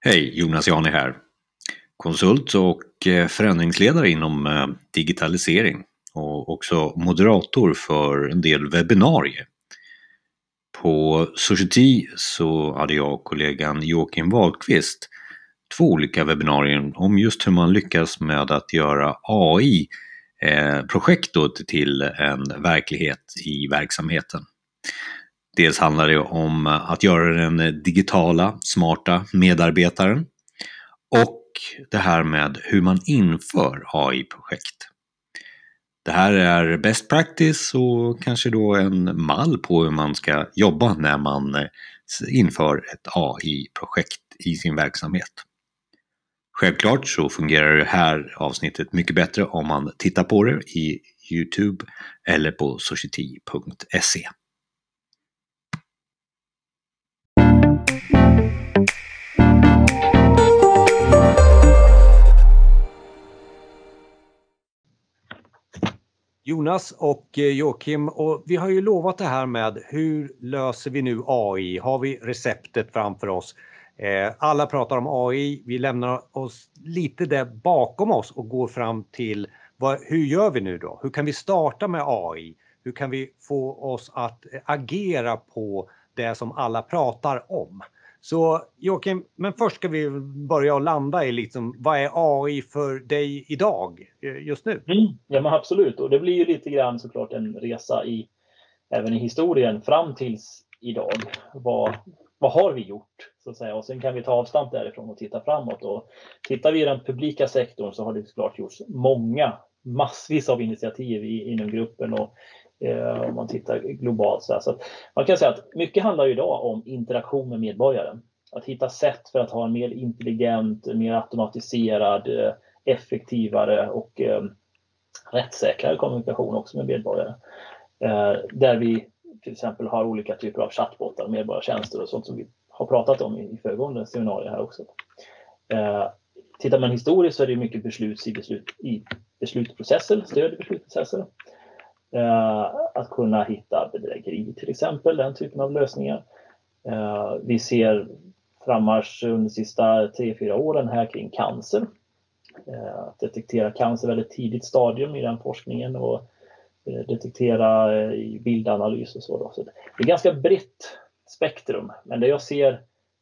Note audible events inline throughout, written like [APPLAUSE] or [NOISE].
Hej, Jonas Jani här. Konsult och eh, förändringsledare inom eh, digitalisering och också moderator för en del webbinarier. På Society så hade jag och kollegan Joakim Wahlqvist två olika webbinarier om just hur man lyckas med att göra AI-projektet eh, till en verklighet i verksamheten. Dels handlar det om eh, att göra den eh, digitala, smarta medarbetaren och det här med hur man inför AI-projekt. Det här är best practice och kanske då en mall på hur man ska jobba när man eh, inför ett AI-projekt i sin verksamhet. Självklart så fungerar det här avsnittet mycket bättre om man tittar på det i Youtube eller på society.se. Jonas och eh, Joakim, och vi har ju lovat det här med hur löser vi nu AI? Har vi receptet framför oss? Eh, alla pratar om AI, vi lämnar oss lite där bakom oss och går fram till vad, hur gör vi nu då? Hur kan vi starta med AI? Hur kan vi få oss att eh, agera på det som alla pratar om? Så Joakim, men först ska vi börja och landa i liksom, vad är AI för dig idag, eh, just nu? Mm, ja men absolut, och det blir ju lite grann såklart en resa i även i historien fram tills idag. Vad, vad har vi gjort? Så att säga. Och sen kan vi ta avstamp därifrån och titta framåt. Och tittar vi i den publika sektorn så har det såklart gjorts många, massvis av initiativ i, inom gruppen och Eh, om man tittar globalt. Så, så man kan säga att mycket handlar ju idag om interaktion med medborgaren. Att hitta sätt för att ha en mer intelligent, mer automatiserad, eh, effektivare och eh, rättssäkrare kommunikation också med medborgare. Eh, där vi till exempel har olika typer av chattbottar, medborgartjänster och sånt som vi har pratat om i föregående seminarier här också. Eh, tittar man historiskt så är det mycket beslut i, beslut, i beslutsprocesser, stöd i beslutsprocesser. Eh, att kunna hitta bedrägeri till exempel, den typen av lösningar. Eh, vi ser frammarsch under de sista 3-4 åren här kring cancer. Eh, att detektera cancer väldigt tidigt stadium i den forskningen och detektera i bildanalys och så. Då. så. Det är ganska brett spektrum, men det jag ser,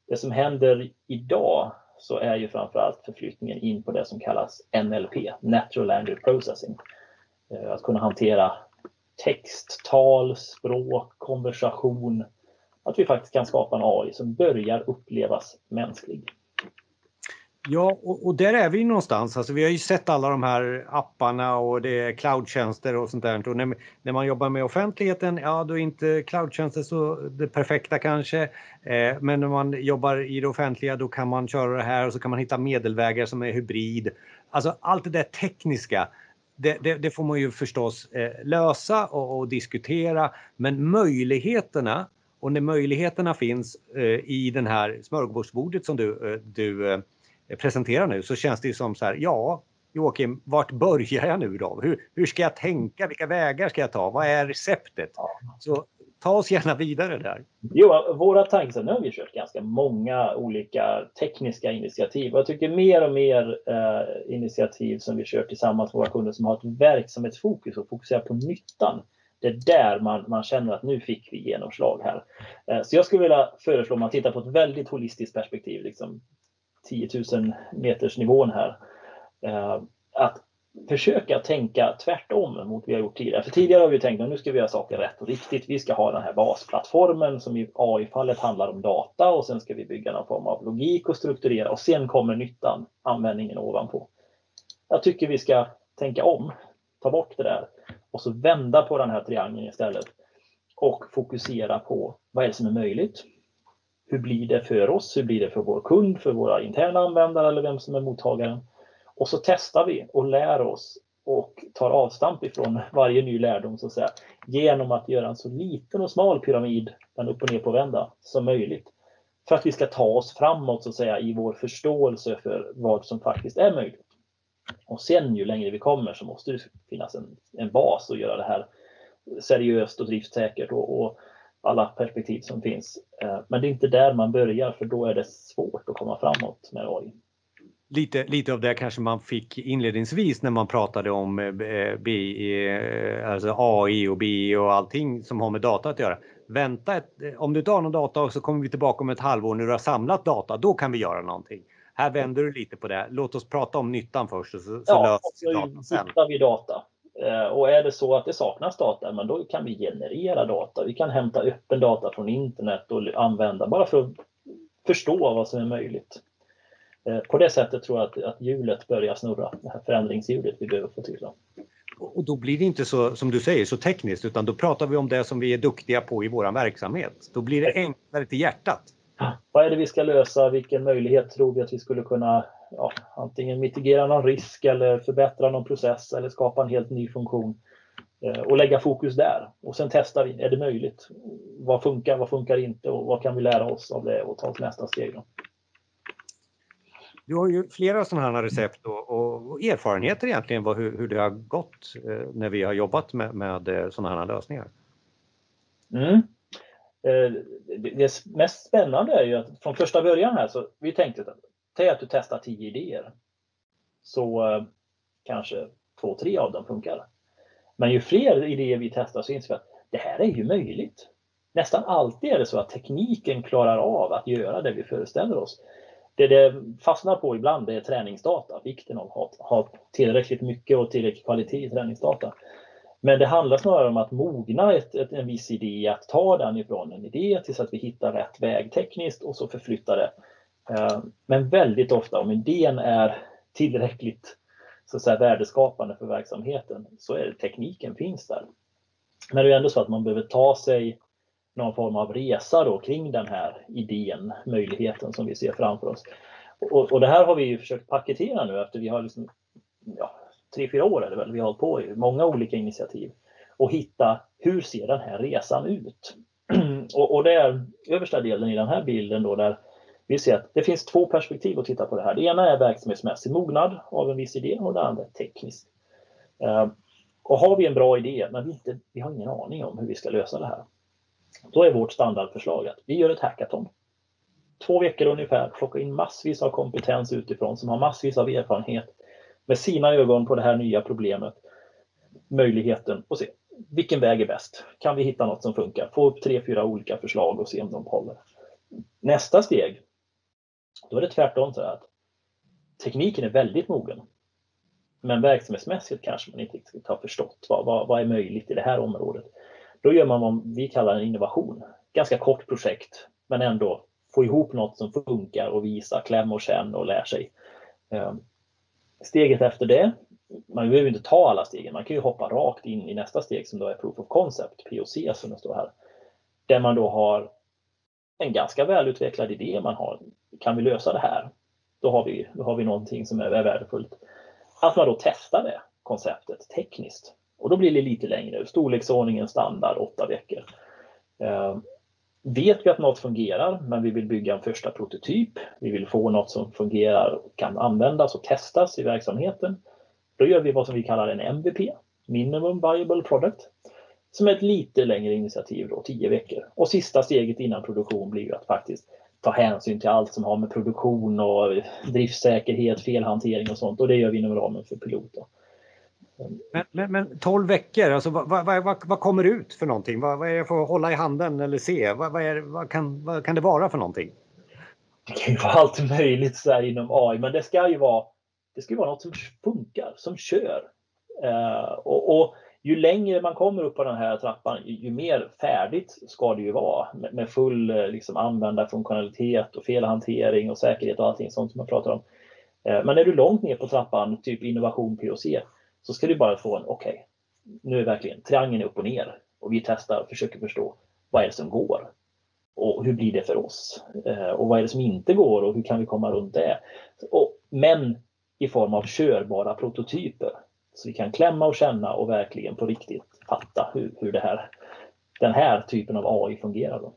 det som händer idag så är ju framförallt förflyttningen in på det som kallas NLP, Natural Language Processing. Att kunna hantera text, tal, språk, konversation. Att vi faktiskt kan skapa en AI som börjar upplevas mänsklig. Ja, och, och, där är vi någonstans. Alltså, vi har ju sett alla de här apparna och det är cloudtjänster och sånt där. Och när, när man jobbar med offentligheten, ja då är inte cloudtjänster så det perfekta kanske. Eh, men när man jobbar i det offentliga då kan man köra det här och så kan man hitta medelvägar som är hybrid. Alltså allt det där tekniska det, det, det, får man ju förstås eh, lösa och, och, diskutera, men möjligheterna och när möjligheterna finns eh, i den här smörgåsbordet som du, eh, du presenterar nu så känns det ju som så här, ja Joakim, vart börjar jag nu då? Hur, hur ska jag tänka? Vilka vägar ska jag ta? Vad är receptet? Så ta oss gärna vidare där. Jo, våra tankar, nu har vi kört ganska många olika tekniska initiativ. Jag tycker mer och mer eh, initiativ som vi kör tillsammans med våra kunder som har ett verksamhetsfokus och fokuserar på nyttan. Det är där man, man känner att nu fick vi genomslag här. Eh, så jag skulle vilja föreslå, om man tittar på ett väldigt holistiskt perspektiv, liksom 10 000 meters nivån här, eh, att försöka tänka tvärtom mot vad vi har gjort tidigare. För tidigare har vi tänkt att nu ska vi göra saker rätt och riktigt. Vi ska ha den här basplattformen som i AI-fallet handlar om data och sen ska vi bygga någon form av logik och strukturera och sen kommer nyttan, användningen ovanpå. Jag tycker vi ska tänka om, ta bort det där och så vända på den här triangeln istället och fokusera på vad är det som är möjligt? Hur blir det för oss? Hur blir det för vår kund, för våra interna användare eller vem som är mottagaren? Och så testar vi och lär oss och tar avstamp ifrån varje ny lärdom så att säga, genom att göra en så liten och smal pyramid, den upp och ner på vända, som möjligt. För att vi ska ta oss framåt så att säga i vår förståelse för vad som faktiskt är möjligt. Och sen ju längre vi kommer så måste det finnas en, en bas att göra det här seriöst och driftsäkert. Och, och alla perspektiv som finns. Eh, men det är inte där man börjar för då är det svårt att komma framåt med AI. Lite, lite av det kanske man fick inledningsvis när man pratade om eh, BI, eh, alltså AI och BI och allting som har med data att göra. Vänta, ett, om du inte har någon data så kommer vi tillbaka om ett halvår när du har samlat data, då kan vi göra någonting. Här vänder du lite på det. Låt oss prata om nyttan först så, så ja, löser vi datan sen. hittar vi data. Eh, och är det så att det saknas data, men då kan vi generera data. Vi kan hämta öppen data från internet och använda bara för att förstå vad som är möjligt. Eh, på det sättet tror jag att, att hjulet börjar snurra, det här förändringshjulet vi behöver få till. Och då blir det inte så, som du säger, så tekniskt utan då pratar vi om det som vi är duktiga på i vår verksamhet. Då blir det enklare till hjärtat. Vad är det vi ska lösa? Vilken möjlighet tror vi att vi skulle kunna ja, antingen mitigera någon risk eller förbättra någon process eller skapa en helt ny funktion eh, och lägga fokus där. Och sen testar vi, är det möjligt? Vad funkar, vad funkar inte och vad kan vi lära oss av det och ta nästa steg? Då? Du har ju flera sådana här recept och, och erfarenheter egentligen vad, hur, hur, det har gått eh, när vi har jobbat med, med eh, sådana här lösningar. Mm. Eh, det mest spännande är ju att från första början här så vi tänkte att Säg att du testar tio idéer. Så eh, kanske två, tre av dem funkar. Men ju fler idéer vi testar så inser vi att det här är ju möjligt. Nästan alltid är det så att tekniken klarar av att göra det vi föreställer oss. Det det fastnar på ibland det är träningsdata, vikten av att ha tillräckligt mycket och tillräcklig kvalitet i träningsdata. Men det handlar snarare om att mogna ett, ett, en viss idé, att ta den ifrån en idé tills att vi hittar rätt väg tekniskt och så förflytta det eh, men väldigt ofta om idén är tillräckligt så att säga, värdeskapande för verksamheten så är det, tekniken finns där. Men det är ändå så att man behöver ta sig någon form av resa då kring den här idén, möjligheten som vi ser framför oss. Och, och det här har vi ju försökt paketera nu efter vi har liksom, ja, tre, fyra år eller väl vi har hållit på i, många olika initiativ och hitta hur ser den här resan ut? [CLEARS THROAT] och, och det är översta delen i den här bilden då där vi ser att det finns två perspektiv att titta på det här. Det ena är verksamhetsmässig mognad av en viss idé och det andra är teknisk. Eh, och har vi en bra idé men vi, inte, vi har ingen aning om hur vi ska lösa det här. Då är vårt standardförslag att vi gör ett hackathon. Två veckor ungefär, plocka in massvis av kompetens utifrån som har massvis av erfarenhet med sina ögon på det här nya problemet, möjligheten och se vilken väg är bäst? Kan vi hitta något som funkar? Få upp tre, fyra olika förslag och se om de håller. Nästa steg då är det tvärtom så att tekniken är väldigt mogen. Men verksamhetsmässigt kanske man inte riktigt har förstått vad, vad, vad är möjligt i det här området. Då gör man vad vi kallar en innovation. Ganska kort projekt, men ändå få ihop något som funkar och visa, kläm och känn och lär sig. Ehm, steget efter det, man behöver inte ta alla stegen, man kan ju hoppa rakt in i nästa steg som då är Proof of Concept, POC som det står här. Där man då har en ganska välutvecklad idé man har. Kan vi lösa det här? Då har vi, då har vi någonting som är värdefullt. Att man då testar det konceptet tekniskt. Och då blir det lite längre, storleksordningen standard åtta veckor. Eh, vet vi att något fungerar, men vi vill bygga en första prototyp. Vi vill få något som fungerar och kan användas och testas i verksamheten. Då gör vi vad som vi kallar en MVP, Minimum Viable Product som är ett lite längre initiativ, då, 10 veckor. Och sista steget innan produktion blir ju att faktiskt ta hänsyn till allt som har med produktion och driftsäkerhet, felhantering och sånt och det gör vi inom ramen för pilot. Men, men, men 12 veckor, alltså, vad, vad, vad, vad kommer ut för någonting? Vad, vad är det för att hålla i handen eller se? Vad, vad, är, vad, kan, vad kan det vara för någonting? Det kan ju vara allt möjligt så inom AI, men det ska ju vara, det ska vara något som funkar, som kör. Uh, och, och ju längre man kommer upp på den här trappan, ju mer färdigt ska det ju vara med full eh, liksom, användarfunktionalitet och felhantering och säkerhet och allting sånt som man pratar om. Eh, men är du långt ner på trappan, typ innovation POC, så ska du bara få en okej, okay, nu är verkligen triangeln upp och ner och vi testar och försöker förstå vad är det som går och hur blir det för oss eh, och vad är det som inte går och hur kan vi komma runt det? Och, men i form av körbara prototyper så vi kan klämma och känna och verkligen på riktigt fatta hur, hur det här, den här typen av AI fungerar. Då.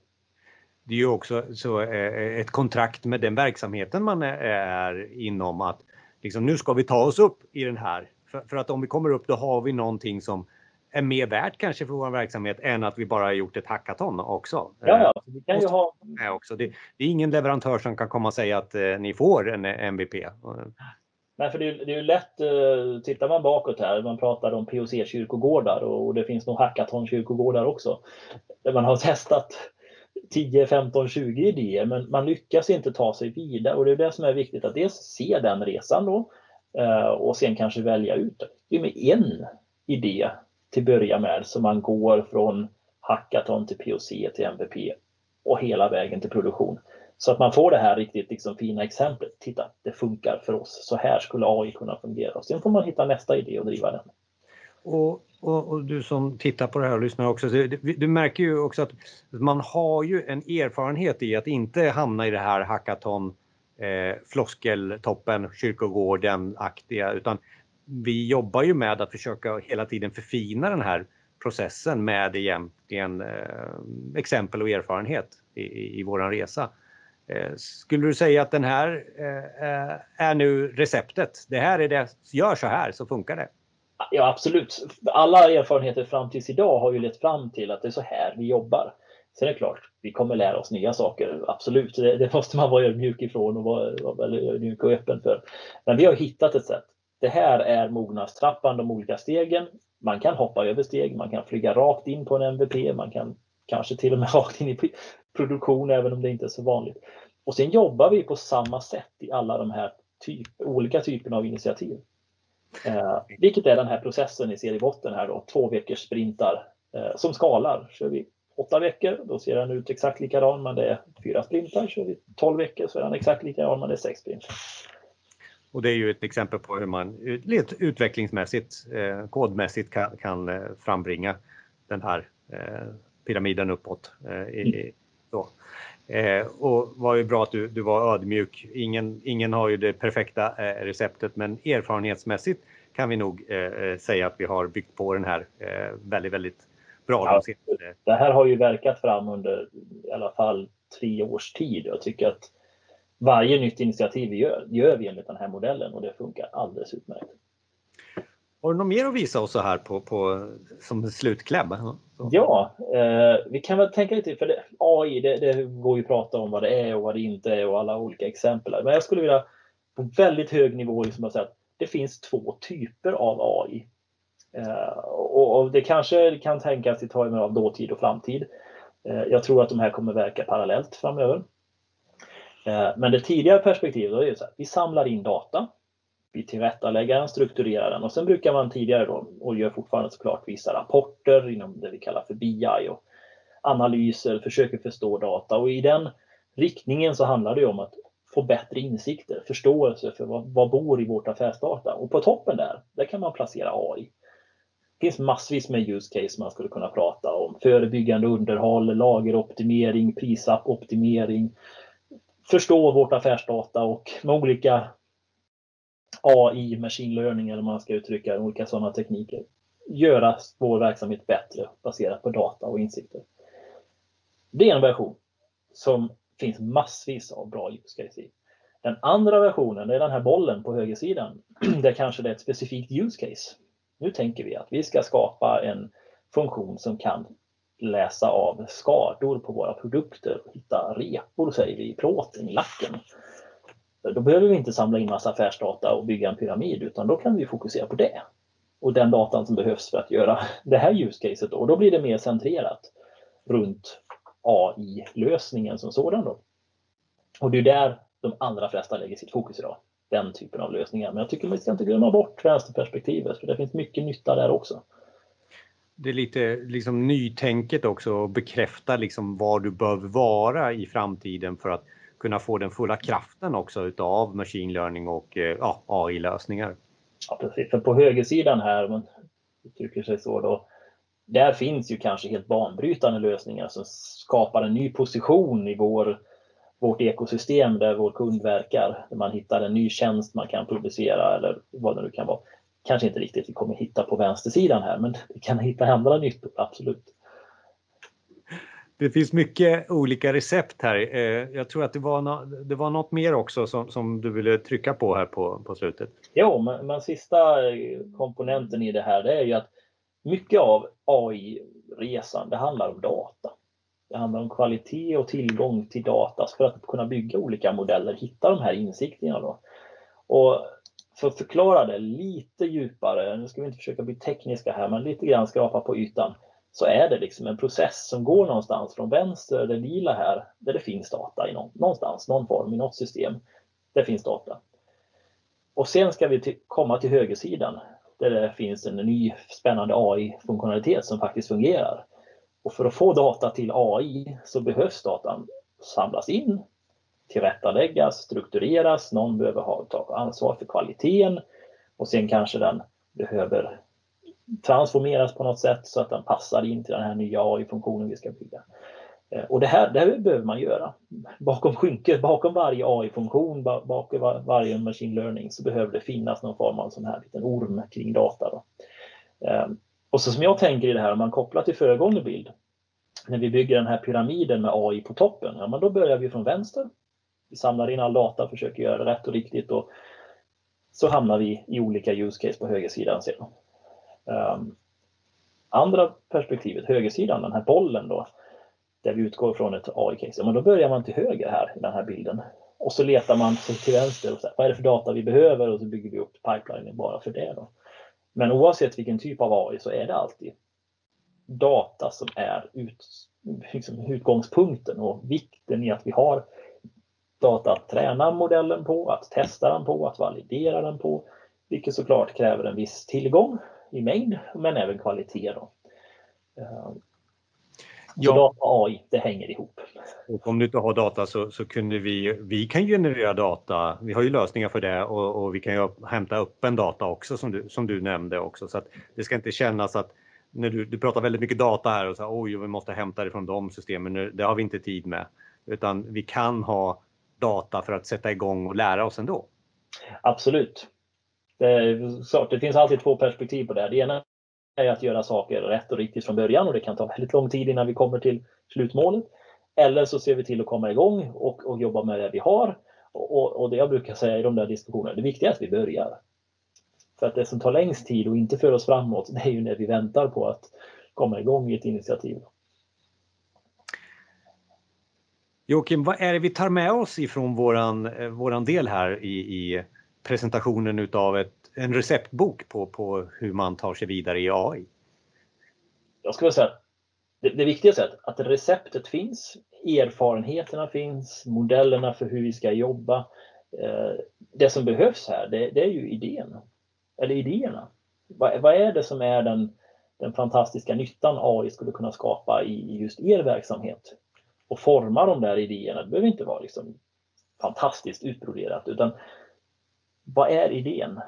Det är ju också så eh, ett kontrakt med den verksamheten man är inom att liksom, nu ska vi ta oss upp i den här. För, för, att om vi kommer upp då har vi någonting som är mer värt kanske för vår verksamhet än att vi bara har gjort ett hackathon också. Ja, ja. Vi kan ju ha... också. Det, det, är ingen leverantör som kan komma och säga att eh, ni får en MVP. Nej, för det är, det är ju lätt, uh, tittar man bakåt här, man pratar om POC-kyrkogårdar och, och det finns nog hackathon-kyrkogårdar också. Där man har [LAUGHS] testat 10, 15, 20 idéer men man lyckas inte ta sig vidare och det är det som är viktigt att dels se den resan då Eh, och sen kanske välja ut. Det är med en idé till börja med som man går från hackathon till POC till MVP och hela vägen till produktion. Så att man får det här riktigt liksom fina exemplet. Titta, det funkar för oss. Så här skulle AI kunna fungera. Och sen får man hitta nästa idé och driva den. Och, och, och, du som tittar på det här och lyssnar också, du, du, märker ju också att man har ju en erfarenhet i att inte hamna i det här hackathon eh, floskeltoppen, kyrkogården-aktiga utan vi jobbar ju med att försöka hela tiden förfina den här processen med egentligen eh, exempel och erfarenhet i, i, i våran resa. Eh, skulle du säga att den här eh, eh är nu receptet? Det här är det, gör så här så funkar det. Ja absolut. Alla erfarenheter fram tills idag har ju lett fram till att det är så här vi jobbar. Sen är det klart, vi kommer lära oss nya saker, absolut. Det, det måste man vara ödmjuk ifrån och vara, vara och öppen för. Men vi har hittat ett sätt. Det här är mognadstrappan, de olika stegen. Man kan hoppa över steg, man kan flyga rakt in på en MVP, man kan kanske till och med [LAUGHS] rakt in i produktion även om det inte är så vanligt. Och sen jobbar vi på samma sätt i alla de här typ, olika typerna av initiativ. Eh, vilket är den här processen ni ser i botten här då, två veckors sprintar eh, som skalar. Kör vi åtta veckor, då ser den ut exakt likadan men det är fyra sprintar. Kör vi tolv veckor så är den exakt likadan men det är sex sprintar. Och det är ju ett exempel på hur man utvecklingsmässigt, eh, kodmässigt kan, kan eh, frambringa den här eh, pyramiden uppåt. Eh, i, så. Eh, och var ju bra att du, du var ödmjuk. Ingen, ingen har ju det perfekta eh, receptet men erfarenhetsmässigt kan vi nog eh, eh säga att vi har byggt på den här eh, väldigt, väldigt bra. Ja, det här har ju verkat fram under i alla fall tre års tid. Jag tycker att varje nytt initiativ vi gör, gör vi enligt den här modellen och det funkar alldeles utmärkt. Har du något mer att visa oss så här på, på, som slutkläm? Ja, eh, vi kan väl tänka lite, för det, AI det, det går ju att prata om vad det är och vad det inte är och alla olika exempel. Men jag skulle vilja på väldigt hög nivå liksom säga att det finns två typer av AI. Eh, och, och, det kanske kan tänkas i termer av dåtid och framtid. Eh, jag tror att de här kommer verka parallellt framöver. Eh, men det tidigare perspektivet är så här, vi samlar in data vi tillrättalägger den, strukturerar den och sen brukar man tidigare då, och gör fortfarande såklart vissa rapporter inom det vi kallar för BI och analyser, försöker förstå data och i den riktningen så handlar det om att få bättre insikter, förståelse för vad, vad bor i vårt affärsdata och på toppen där, där kan man placera AI. Det finns massvis med use case man skulle kunna prata om. Förebyggande underhåll, lageroptimering, prisappoptimering, förstå vårt affärsdata och med olika AI, machine learning eller man ska uttrycka det, olika sådana tekniker. Göra vår verksamhet bättre baserat på data och insikter. Det är en version som finns massvis av bra use case i. Den andra versionen är den här bollen på högersidan [CLEARS THROAT] där kanske det är ett specifikt use case. Nu tänker vi att vi ska skapa en funktion som kan läsa av skador på våra produkter, hitta repor säger vi i plåten, i lacken då behöver vi inte samla in massa affärsdata och bygga en pyramid utan då kan vi fokusera på det. Och den datan som behövs för att göra det här use caset. Och då blir det mer centrerat runt AI-lösningen som sådan. Då. Och det är där de allra flesta lägger sitt fokus idag. Den typen av lösningar. Men jag tycker man ska inte glömma bort vänsterperspektivet för det finns mycket nytta där också. Det är lite liksom nytänket också och bekräfta liksom var du behöver vara i framtiden för att kunna få den fulla kraften också utav machine learning och eh, ja, AI-lösningar. Ja, precis. För på högersidan här, om man uttrycker sig så då, där finns ju kanske helt banbrytande lösningar som skapar en ny position i vår, vårt ekosystem där vår kund verkar. Där man hittar en ny tjänst man kan producera eller vad det nu kan vara. Kanske inte riktigt vi kommer hitta på vänstersidan här, men vi kan hitta andra nyttor, absolut. Det finns mycket olika recept här. Eh, jag tror att det var, no det var något mer också som, som du ville trycka på här på, på slutet. Jo, men, men sista komponenten i det här det är ju att mycket av AI-resan, det handlar om data. Det handlar om kvalitet och tillgång till data för att kunna bygga olika modeller, hitta de här insikterna. Då. Och för att förklara det lite djupare, nu ska vi inte försöka bli tekniska här, men lite grann skrapa på ytan, så är det liksom en process som går någonstans från vänster, det lila här, där det finns data i någon, någonstans, någon form, i något system. Där finns data. Och sen ska vi till, komma till högersidan där det finns en ny spännande AI-funktionalitet som faktiskt fungerar. Och för att få data till AI så behövs datan samlas in, tillrättaläggas, struktureras, någon behöver ha ta ansvar för kvaliteten och sen kanske den behöver transformeras på något sätt så att den passar in till den här nya AI-funktionen vi ska bygga. Eh, och det här, det här behöver man göra. Bakom skynket, bakom varje AI-funktion, bakom varje machine learning så behöver det finnas någon form av sån här liten orm kring data. Då. Eh, och så som jag tänker i det här, om man kopplar till föregående bild, när vi bygger den här pyramiden med AI på toppen, ja, men då börjar vi från vänster. Vi samlar in all data, försöker göra det rätt och riktigt och så hamnar vi i olika use case på högersidan sedan. Um, ehm, andra perspektivet, högersidan, den här bollen då, där vi utgår från ett AI-case, men då börjar man till höger här i den här bilden. Och så letar man till vänster och så här, vad är det för data vi behöver och så bygger vi upp pipelinen bara för det. Då. Men oavsett vilken typ av AI så är det alltid data som är ut, liksom utgångspunkten och vikten i att vi har data att träna modellen på, att testa den på, att validera den på, vilket såklart kräver en viss tillgång i mängd men även kvalitet. Då. Eh, Ja. Data och AI, det hänger ihop. Och om du inte har data så, så kunde vi, vi kan generera data, vi har ju lösningar för det och, och vi kan ju hämta upp en data också som du, som du nämnde också. Så att det ska inte kännas att när du, du pratar väldigt mycket data här och så oj, vi måste hämta det från de systemen, det har vi inte tid med. Utan vi kan ha data för att sätta igång och lära oss ändå. Absolut. Det, är klart, det finns alltid två perspektiv på det. Det ena är att göra saker rätt och riktigt från början och det kan ta väldigt lång tid innan vi kommer till slutmålet. Eller så ser vi till att komma igång och, och jobba med det vi har. Och, och, det jag brukar säga i de där diskussionerna, det viktiga är att vi börjar. För att det som tar längst tid och inte för oss framåt, det är ju när vi väntar på att komma igång i ett initiativ. Joakim, vad är det vi tar med oss ifrån våran, eh, våran del här i, i presentationen utav ett en receptbok på, på hur man tar sig vidare i AI? Jag skulle säga att det, det viktigaste är att receptet finns, erfarenheterna finns, modellerna för hur vi ska jobba. Eh, det som behövs här, det, det är ju idén, eller idéerna. Vad, vad, är det som är den, den fantastiska nyttan AI skulle kunna skapa i just er verksamhet? Och forma de där idéerna, det behöver inte vara liksom fantastiskt utbroderat, utan vad är idén?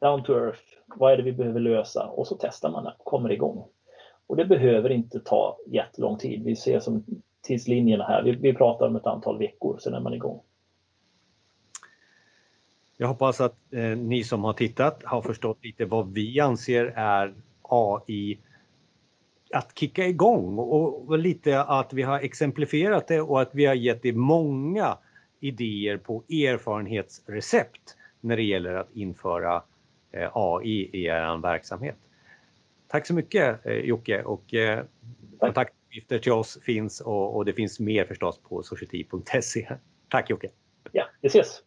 Down to earth, vad är det vi behöver lösa? Och så testar man det, kommer igång. Och det behöver inte ta jättelång tid. Vi ser som tidslinjerna här, vi, vi pratar om ett antal veckor, sen är man igång. Jag hoppas att eh, ni som har tittat har förstått lite vad vi anser är AI att kicka igång och, och lite att vi har exemplifierat det och att vi har gett er många idéer på erfarenhetsrecept när det gäller att införa AI i er verksamhet. Tack så mycket eh, Jocke och eh, kontaktuppgifter till oss finns och, och det finns mer förstås på society.se. Tack Jocke! Ja, vi ses!